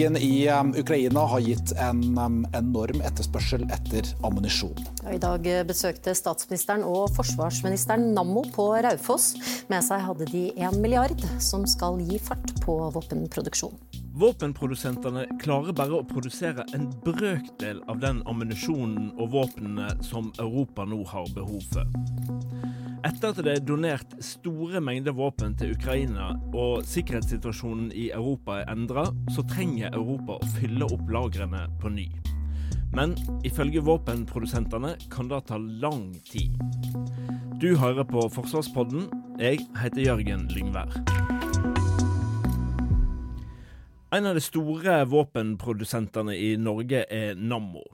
Krigen i um, Ukraina har gitt en um, enorm etterspørsel etter ammunisjon. I dag besøkte statsministeren og forsvarsministeren Nammo på Raufoss. Med seg hadde de en milliard som skal gi fart på våpenproduksjon. Våpenprodusentene klarer bare å produsere en brøkdel av den ammunisjonen og våpnene som Europa nå har behov for. Etter at det er donert store mengder våpen til Ukraina og sikkerhetssituasjonen i Europa er endra, så trenger Europa å fylle opp lagrene på ny. Men ifølge våpenprodusentene kan det ta lang tid. Du hører på Forsvarspodden. Jeg heter Jørgen Lyngvær. En av de store våpenprodusentene i Norge er Nammo.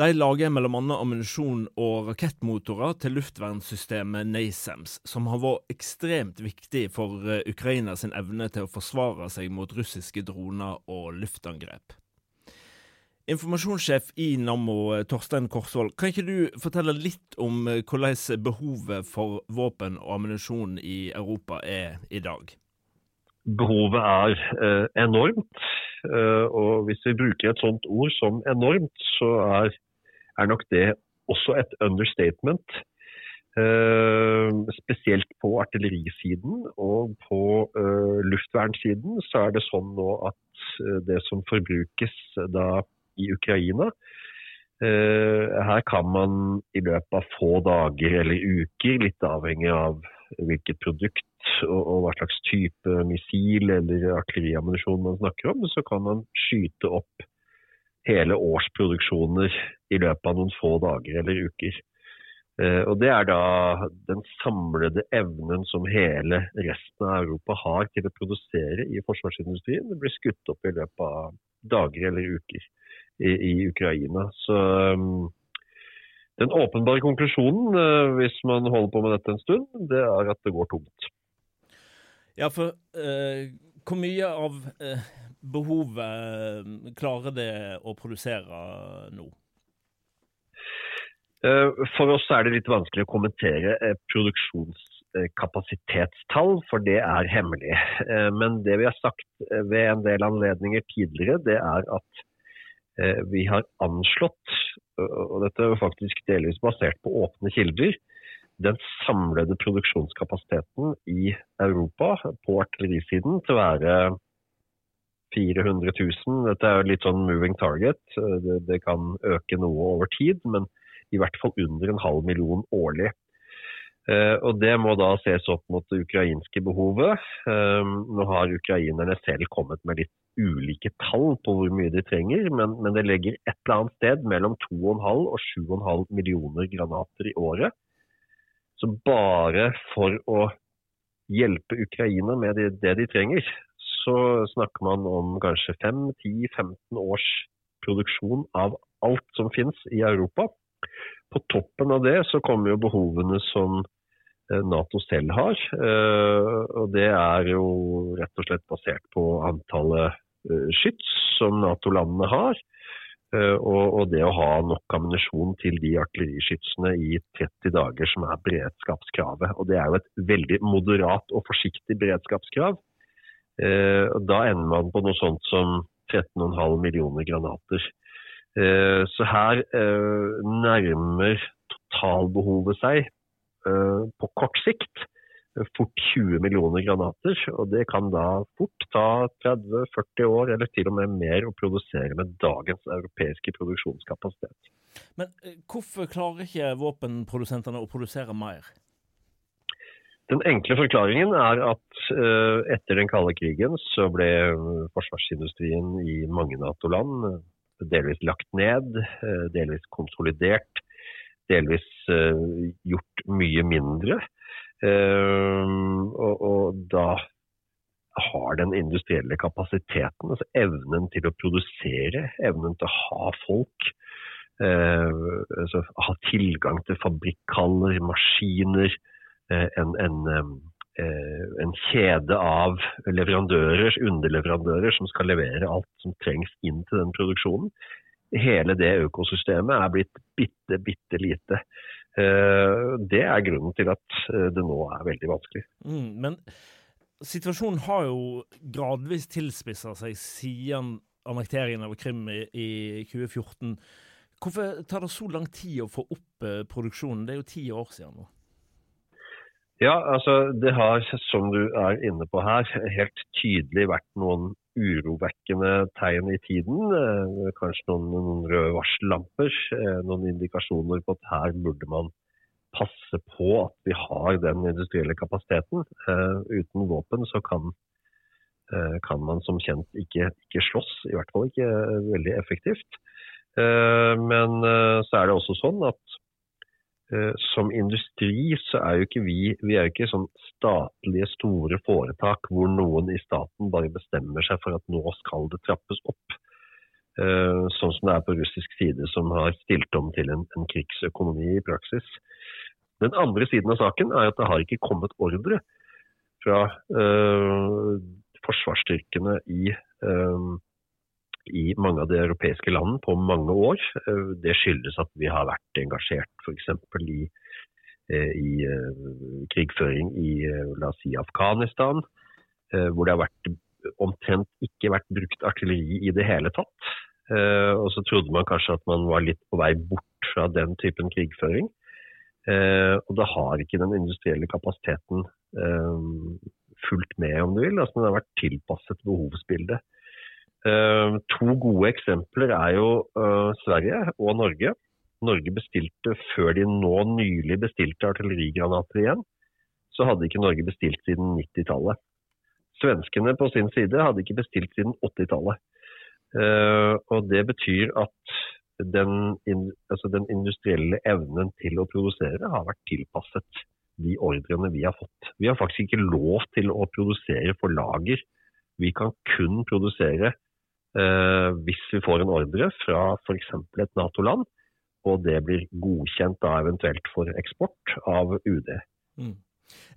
De lager bl.a. ammunisjon og rakettmotorer til luftvernsystemet NASAMS, som har vært ekstremt viktig for eh, Ukraina sin evne til å forsvare seg mot russiske droner og luftangrep. Informasjonssjef i Nammo, eh, Torstein Korsvold, kan ikke du fortelle litt om eh, hvordan behovet for våpen og ammunisjon i Europa er i dag? Behovet er enormt. Og hvis vi bruker et sånt ord som enormt, så er er nok det også et understatement. Uh, spesielt på artillerisiden og på uh, luftvernsiden så er det sånn nå at uh, det som forbrukes da i Ukraina Her kan man i løpet av få dager eller uker, litt avhengig av hvilket produkt og, og hva slags type missil eller artilleriammunisjon man snakker om, så kan man skyte opp hele årsproduksjoner i løpet av noen få dager eller uker. Eh, og Det er da den samlede evnen som hele resten av Europa har til å produsere i forsvarsindustrien. Det blir skutt opp i løpet av dager eller uker i, i Ukraina. Så um, den åpenbare konklusjonen, uh, hvis man holder på med dette en stund, det er at det går tomt. Ja, for uh, hvor mye av uh behovet eh, klarer det å produsere nå? Eh, for oss er det litt vanskelig å kommentere eh, produksjonskapasitetstall, for det er hemmelig. Men det vi har sagt ved en del anledninger tidligere, det er at vi har anslått, og dette er faktisk delvis basert på åpne kilder, den samlede produksjonskapasiteten i Europa på artillerisiden til å være 400 000. Dette er jo litt sånn moving target. Det, det, kan øke noe over tid, men i hvert fall under en halv million årlig. Eh, og Det må da ses opp mot det ukrainske behovet. Eh, nå har ukrainerne selv kommet med litt ulike tall på hvor mye de trenger, men, men det ligger et eller annet sted mellom 2,5 og 7,5 millioner granater i året. Så bare for å hjelpe Ukraina med det, det de trenger, så snakker man om kanskje 5-10-15 års produksjon av alt som finnes i Europa. På toppen av det så kommer jo behovene som eh, Nato selv har. Eh, og det er jo rett og slett basert på antallet eh, skyts som Nato-landene har. Og, det å ha nok ammunisjon til de artilleriskytsene i 30 dager, som er beredskapskravet. Og det er jo et veldig moderat og forsiktig beredskapskrav. Eh, da ender man på noe sånt som 13,5 millioner granater. Eh, så her eh, nærmer totalbehovet seg på kort sikt fort 20 millioner granater. Og det kan da fort ta 30-40 år, eller til og med mer, å produsere med dagens europeiske produksjonskapasitet. Men hvorfor klarer ikke våpenprodusentene å produsere mer? Den enkle forklaringen er at uh, etter den kalde krigen så ble forsvarsindustrien i mange Nato-land uh, delvis lagt ned, delvis konsolidert, delvis gjort mye mindre. Og, da har den industrielle kapasiteten, altså evnen til å produsere, evnen til å ha folk. Eh, altså, ha tilgang til fabrikkhaller, maskiner, eh, en, en, eh, en, kjede av leverandører, underleverandører, som skal levere alt som trengs inn til den produksjonen. Hele det økosystemet er blitt bitte, bitte lite. Eh, det er grunnen til at eh, det nå er veldig vanskelig. Mm, men situasjonen har jo gradvis tilspissa seg siden annekteringen av Krim i, i 2014. Hvorfor tar det så lang tid å få opp eh, produksjonen? Det er jo ti år siden nå. Ja, altså det har, som du er inne på her, helt tydelig vært noen urovekkende tegn i tiden. Eh, kanskje noen, noen røde varsellamper, eh, noen indikasjoner på at her burde man passe på at vi har den industrielle kapasiteten. Uh, uten våpen så kan, kan, man som kjent ikke, ikke, slåss, i hvert fall ikke veldig effektivt. Men så er det også sånn at som industri så er jo ikke vi vi er jo ikke sånn statlige store foretak hvor noen i staten bare bestemmer seg for at nå skal det trappes opp. Sånn som det er på russisk side, som har stilt om til en, en krigsøkonomi i praksis. Den andre siden av saken er at det har ikke kommet ordre fra uh, forsvarsstyrkene i, uh, i, mange av de europeiske landene på mange år. Uh, det skyldes at vi har vært engasjert f.eks. i, i krigføring i la oss si Afghanistan, hvor det har vært, omtrent ikke vært brukt artilleri i det hele tatt. og så trodde man kanskje at man var litt på vei bort fra den typen krigføring. Eh, og da har ikke den industrielle kapasiteten eh, fulgt med, om du vil. Altså Den har vært tilpasset behovsbildet. Eh, to gode eksempler er jo eh, Sverige og Norge. Norge bestilte før de nå nylig bestilte artillerigranater igjen, så hadde ikke Norge bestilt siden 90-tallet. Svenskene på sin side hadde ikke bestilt siden 80-tallet. Uh, og Det betyr at den, altså den, industrielle evnen til å produsere har vært tilpasset de ordrene vi har fått. Vi har faktisk ikke lov til å produsere for lager. Vi kan kun produsere eh, hvis vi får en ordre fra f.eks. et Nato-land, og det blir godkjent da eventuelt for eksport av UD. Mm.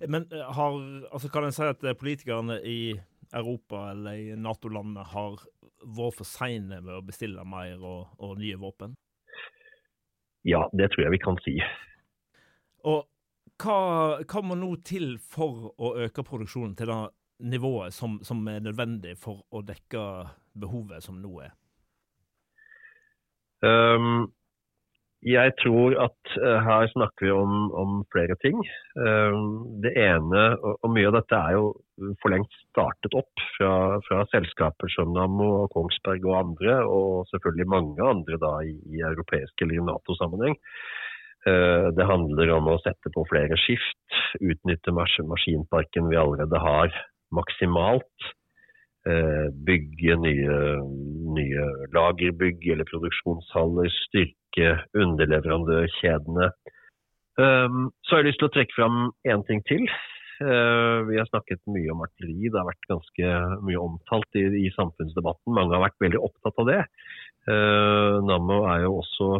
Men eh, har, altså kan en si at politikerne i Europa eller i Nato-landene har vært for seine med å bestille mer og, og, nye våpen? Ja, det tror jeg vi kan si. Og hva, hva må nå til for å øke produksjonen til det nivået som, som, er nødvendig for å dekke behovet som nå er? Um, jeg tror at uh, her snakker vi om, om flere ting. Um, det ene, og, og, mye av dette er jo for lengst startet opp fra, fra selskaper som Nammo og Kongsberg og andre, og selvfølgelig mange andre da i, i europeisk eller Nato-sammenheng. Uh, det handler om å sette på flere skift, utnytte mas maskinparken vi allerede har maksimalt. Bygge nye, nye lagerbygg eller produksjonshaller, styrke underleverandørkjedene. Um, så har jeg lyst til å trekke fram én ting til. Uh, vi har snakket mye om artilleri, det har vært ganske mye omtalt i, i samfunnsdebatten. Mange har vært veldig opptatt av det. Uh, Nammo er jo også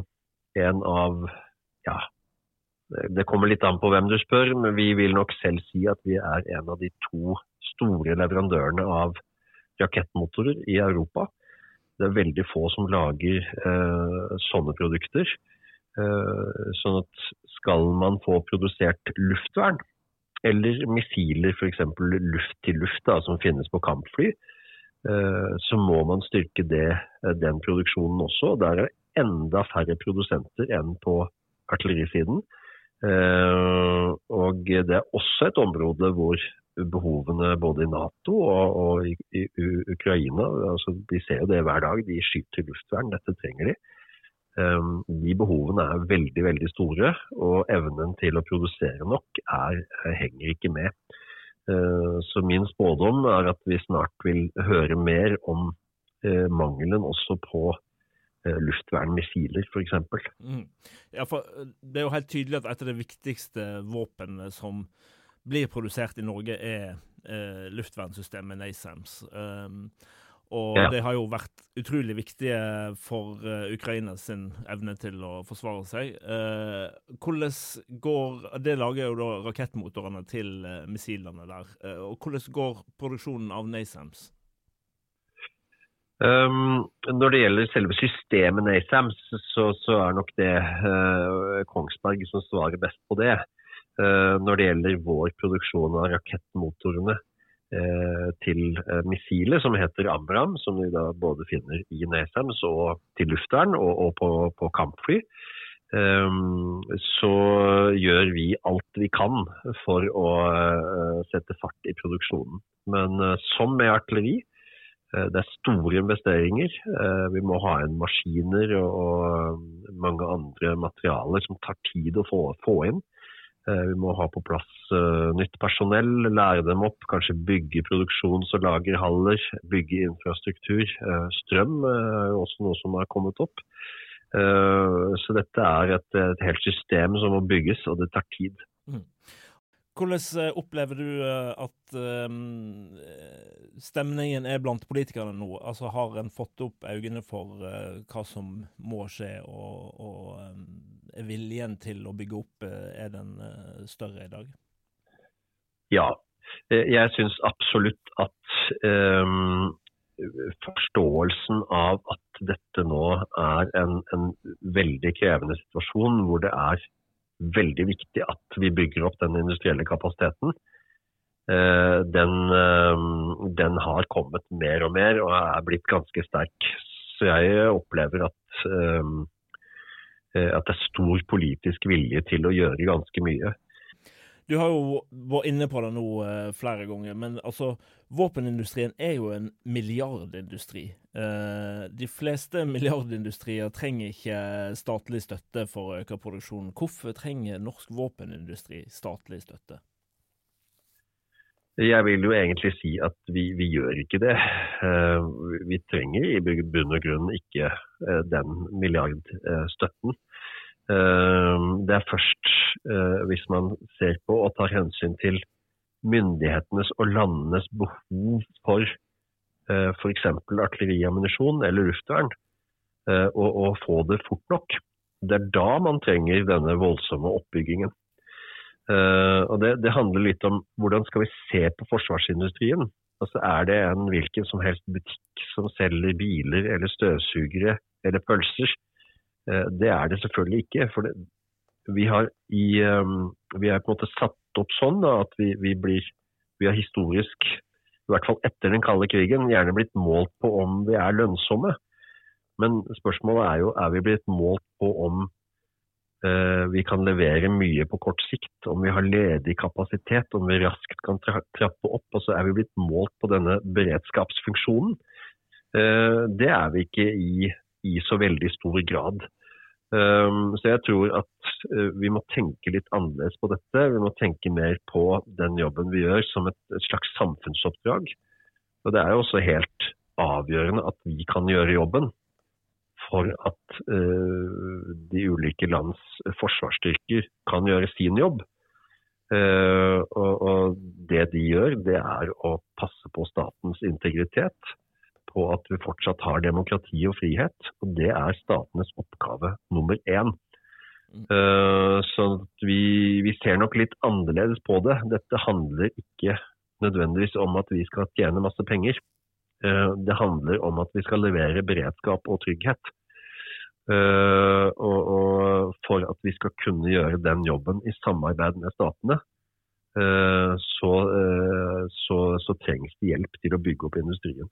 en av ja, det kommer litt an på hvem du spør, men vi vil nok selv si at vi er en av de to store leverandørene av rakettmotorer i Europa. Det er veldig få som lager eh, sånne produkter. Eh, sånn at skal man få produsert luftvern, eller missiler f.eks. luft til luft da, som finnes på kampfly, eh, så må man styrke det, eh, den produksjonen også. Der er det enda færre produsenter enn på artillerisiden. Eh, og det er også et område hvor behovene både i Nato og, og i, i, Ukraina. Altså, de ser jo det hver dag. De skyter luftvern. Dette trenger de. Um, de behovene er veldig veldig store, og evnen til å produsere nok er, henger ikke med. Uh, så min spådom er at vi snart vil høre mer om uh, mangelen også på uh, luftvernmissiler, f.eks. Mm. Ja, for det er jo helt tydelig at et av de viktigste våpnene som blir produsert i Norge, er eh, luftvernsystemet NASAMS. Um, og Ja. det har jo vært utrolig viktige for uh, Ukraina sin evne til å forsvare seg. Uh, hvordan går Det lager jo da rakettmotorene til uh, missilene der. Og hvordan går produksjonen av NASAMS? Um, når det gjelder selve systemet NASAMS, så, så er nok det Kongsberg som svarer best på det. Uh, når det gjelder vår produksjon av rakettmotorene uh, til missilet, som heter Amram, som vi da både finner i NASAMS og til luftvern og, på, på kampfly, så gjør vi alt vi kan for å sette fart i produksjonen. Men som med artilleri, det er store investeringer. Vi må ha inn maskiner og mange andre materialer som tar tid å få, få, inn. Vi må ha på plass nytt personell, lære dem opp, kanskje bygge produksjons- og lagerhaller, bygge infrastruktur. Strøm er også noe som har kommet opp. Så dette er et, et helt system som må bygges, og det tar tid. Mm. Hvordan opplever du at stemningen er blant politikerne nå? Altså Har en fått opp øynene for hva som må skje, og, og viljen til å bygge opp uh, er den uh, større i dag? Ja, jeg syns absolutt at um, forståelsen av at dette nå er en, en veldig krevende situasjon hvor det er veldig viktig at vi bygger opp den industrielle kapasiteten. Den, den, har kommet mer og mer og er blitt ganske sterk. Så jeg opplever at, at det er stor politisk vilje til å gjøre ganske mye. Du har jo vært inne på det nå eh, flere ganger, men altså, våpenindustrien er jo en milliardindustri. Eh, de fleste milliardindustrier trenger ikke statlig støtte for å øke produksjonen. Hvorfor trenger norsk våpenindustri statlig støtte? Jeg vil jo egentlig si at vi, vi gjør ikke det. Eh, vi trenger i bunn og grunn ikke eh, den milliardstøtten. Det er først hvis man ser på og tar hensyn til myndighetenes og landenes behov for f.eks. artilleriammunisjon eller luftvern, og, og få det fort nok. Det er da man trenger denne voldsomme oppbyggingen. Og det, det handler litt om hvordan skal vi se på forsvarsindustrien. Altså Er det en hvilken som helst butikk som selger biler eller støvsugere eller pølser? Det er det selvfølgelig ikke. for det, vi, i, um, vi er på en måte satt opp sånn da, at vi, vi, blir Vi har historisk, i hvert fall etter den kalde krigen, gjerne blitt målt på om vi er lønnsomme. Men spørsmålet er jo er vi blitt målt på om vi kan levere mye på kort sikt, om vi har ledig kapasitet, om vi raskt kan trappe opp. Og så er vi blitt målt på denne beredskapsfunksjonen. Uh, det er vi ikke i i så veldig stor grad. Um, så jeg tror at vi må tenke litt annerledes på dette. Vi må tenke mer på den jobben vi gjør som et, et slags samfunnsoppdrag. Og det er jo også helt avgjørende at vi kan gjøre jobben for at uh, de ulike lands forsvarsstyrker kan gjøre sin jobb. Uh, og, og det de gjør, det er å passe på statens integritet på at vi fortsatt har demokrati og frihet. og Det er statenes oppgave nummer én. Uh, så vi, vi, ser nok litt annerledes på det. Dette handler ikke nødvendigvis om at vi skal tjene masse penger. Det handler om at vi skal levere beredskap og trygghet. Uh, og, og, for at vi skal kunne gjøre den jobben i samarbeid med statene, så, så, så trengs det hjelp til å bygge opp industrien.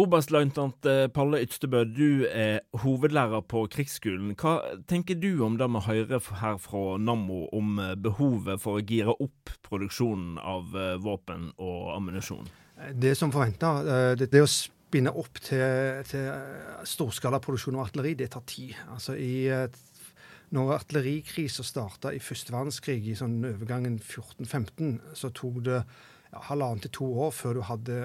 Oberstløytnant Palle Ytstebø, du er hovedlærer på Krigsskolen. Hva tenker du om det vi hører her fra Nammo om behovet for å gire opp produksjonen av våpen og ammunisjon? Det som forventa, det, det å spinne opp til, til storskalaproduksjon av artilleri, det tar tid. Altså i når artillerikrisen starta i første verdenskrig, i sånn overgangen 14-15, så tok det ja, halvannet til to år før du hadde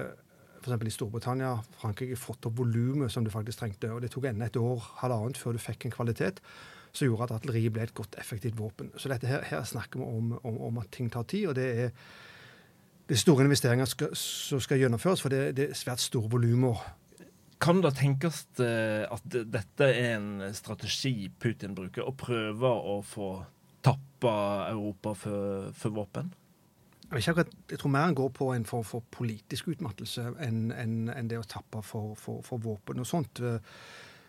f.eks. i Storbritannia Frankrike fått opp volumet som du faktisk trengte. Og det tok enda et år, halvannet, før du fikk en kvalitet som gjorde at artilleriet ble et godt, effektivt våpen. Så dette her, her snakker vi om, om, om, at ting tar tid, og det er det er store investeringer skal, som skal gjennomføres, for det, det er svært store volumer. Kan det tenkes eh, at dette er en strategi Putin bruker, å prøve å få tappa Europa for, for våpen? Jeg, akkurat, jeg, tror mer han går på en form for politisk utmattelse enn en, en det å tappe for, for, for, våpen og sånt.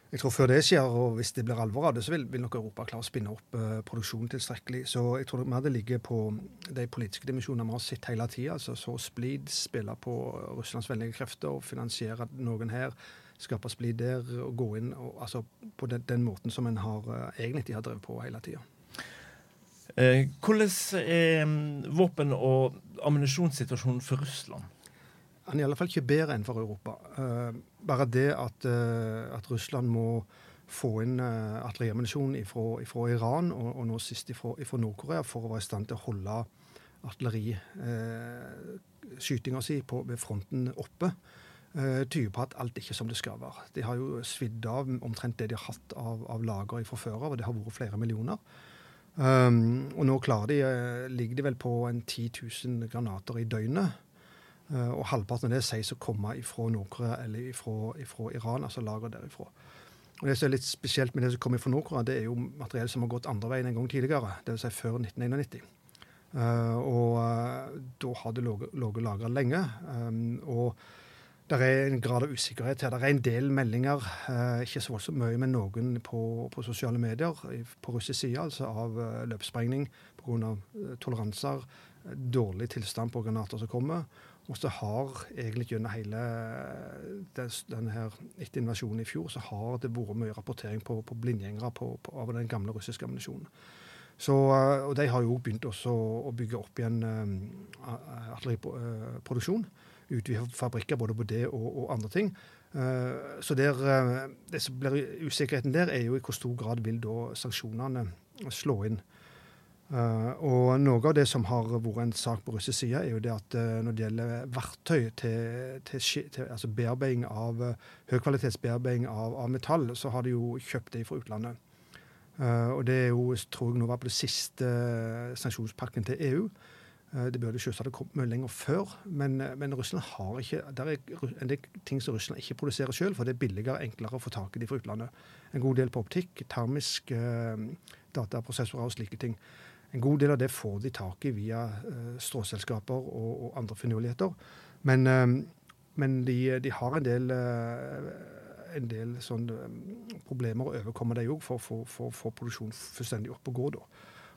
Jeg tror Før det skjer, og hvis det blir alvor av det, så vil, vil nok Europa klare å spinne opp uh, produksjonen tilstrekkelig. Så jeg tror mer det ligger på de politiske dimensjonene vi har sett hele tida. Altså, så splid, spille på Russlands vennlige krefter og finansiere noen her. Skape splid der og gå inn og, altså, på den, den, måten som en har, uh, egentlig har drevet på hele tida. Eh, hvordan er mm, våpen- og ammunisjonssituasjonen for Russland? Han er i alle fall ikke bedre enn for Europa. Uh, bare det at, uh, at, Russland må få inn uh, artilleriammunisjon fra Iran, og, og, nå sist fra Nord-Korea, for å være i stand til å holde artilleriskytinga si på, ved fronten oppe, uh, tyder på at alt ikke er som det skal være. De har jo svidd av omtrent det de har hatt av, av lager fra før av, og det har vært flere millioner. Um, og nå klarer de, ligger de vel på en 10 000 granater i døgnet. Eh, og halvparten av det sies å komme fra Nord-Korea eller ifra Iran, altså lager derifra. Og Det som er litt spesielt med det som kommer fra Nord-Korea, det er jo materiell som har gått andre veien en gang tidligere, dvs. Si før 1991. Uh, eh, og uh, da har det ligget lagra lenge. Um, og det er en grad av usikkerhet her. Det er en del meldinger, uh, ikke så voldsomt mye, men noen på, på, sosiale medier på russisk side, altså av løpssprengning pga. Toleranser, dårlig tilstand på granater som kommer, og så har egentlig gjennom hele denne her, etter invasjonen i fjor, så har det vært mye rapportering på, på blindgjengere på, på, av den gamle russiske ammunisjonen. Eh, og de har jo begynt også å bygge opp igjen uh, artilleriproduksjon. Utvide fabrikker både på det og, og andre ting. Uh, så der, uh, det som blir usikkerheten der, er jo i hvor stor grad vil da sanksjonene slå inn. Uh, og Noe av det som har vært en sak på russisk side, er jo det at uh, når det gjelder verktøy til, til, til altså bearbeiding av uh, høykvalitetsbearbeiding av, av, metall, så har de jo kjøpt det fra utlandet. Og det er jo, tror jeg nå var på det siste sanksjonspakken til EU. det burde selvsagt kommet mye lenger før, men, men, Russland har ikke Det er en del ting som Russland ikke produserer selv, for det er billigere og enklere å få tak i de fra utlandet. En god del på optikk, termisk dataprosessorer og slike ting. En god del av det får de tak i via uh, stråselskaper og, og, andre finurligheter. Men, uh, men de, de, har en del, uh, en del sånn, problemer å overkomme, de òg, for å få produksjonen fullstendig opp og gå. da.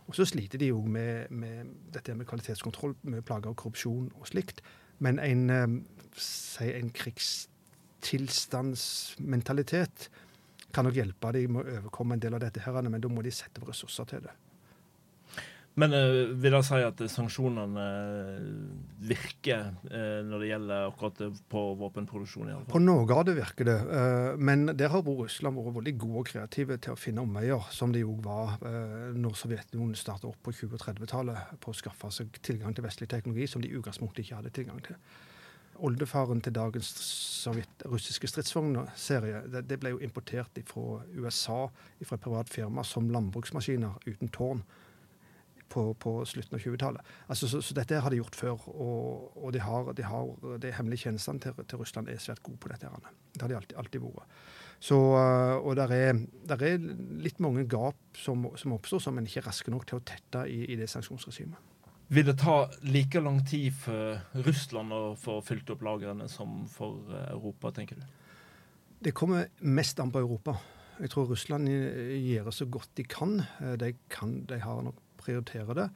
Og så sliter de òg med, med, dette med kvalitetskontroll, med plager av korrupsjon og slikt. Men en, si en krigstilstandsmentalitet kan nok hjelpe dem med å overkomme en del av dette, her, men da må de sette ressurser til det. Men øh, vil jeg si at sanksjonene uh, virker øh, når det gjelder akkurat på våpenproduksjon? i alle fall? På noen av det virker det. men der har Russland vært veldig gode og kreative til å finne omveier, som de òg var når Sovjetunionen startet opp på 20- og 30-tallet, på å skaffe seg tilgang til vestlig teknologi som de i utgangspunktet ikke hadde tilgang til. Oldefaren til dagens sovjet, russiske stridsvognserie det, det ble jo importert fra USA fra et privat firma som landbruksmaskiner uten tårn på, på slutten av 20-tallet. Altså, så, så, dette har de gjort før, og, og de, har, de, har, de hemmelige tjenestene til, til, Russland er svært gode på dette. Her. Det har de alltid, alltid vært. Så, eh, og det er, der er litt mange gap som, som, oppstår, som en ikke er raske nok til å tette i, i det sanksjonsregimet. Vil det ta like lang tid for Russland å få fylt opp lagrene som for eh, Europa, tenker du? Det kommer mest an på Europa. Jeg tror Russland gjør det så godt de kan. Eh, de, kan, de har nok prioritere det.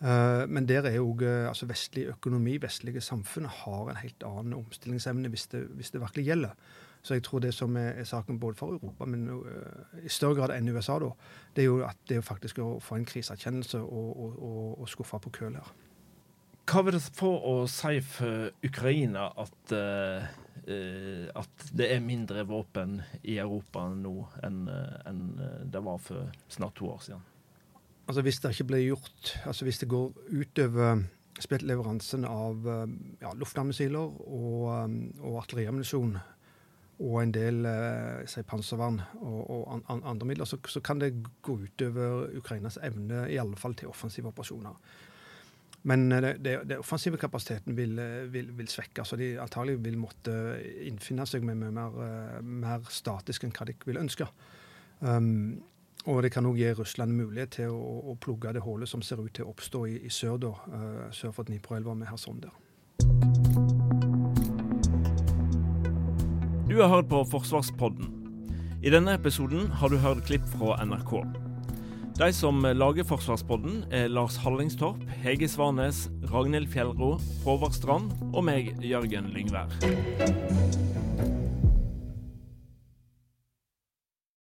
Uh, men der er jo uh, altså vestlig økonomi, vestlige samfunn, har en helt annen omstillingsevne hvis det, hvis det virkelig gjelder. Så jeg tror det som er, saken både for Europa, men uh, i større grad enn USA, da, det er jo at det er faktisk å få en kriseerkjennelse og, og, og, og skuffe på køl her. Hva vil det få å si for Ukraina at, at det er mindre våpen i Europa nå enn, enn det var for snart to år siden? Altså Hvis det ikke blir gjort, altså hvis det går utover leveransen av eh, ja, luftlandmissiler og, eh, og artilleriammunisjon og en del eh, si panservern og, og an, andre midler, så, så, kan det gå utover Ukrainas evne, i alle fall til offensive operasjoner. Men den det, det offensive kapasiteten vil, vil, vil svekke, Så de antagelig vil måtte innfinne seg med mye mer, mer statisk enn hva de vil ønske. Um, og det kan òg gi Russland mulighet til å, å, plugge det hullet som ser ut til å oppstå i, i sør, da, uh, sør for Dniproelva med Kherson der. Du har hørt på Forsvarspodden. I denne episoden har du hørt klipp fra NRK. De som lager Forsvarspodden, er Lars Hallingstorp, Hege Svanes, Ragnhild Fjellro, Håvard Strand og meg, Jørgen Lyngvær.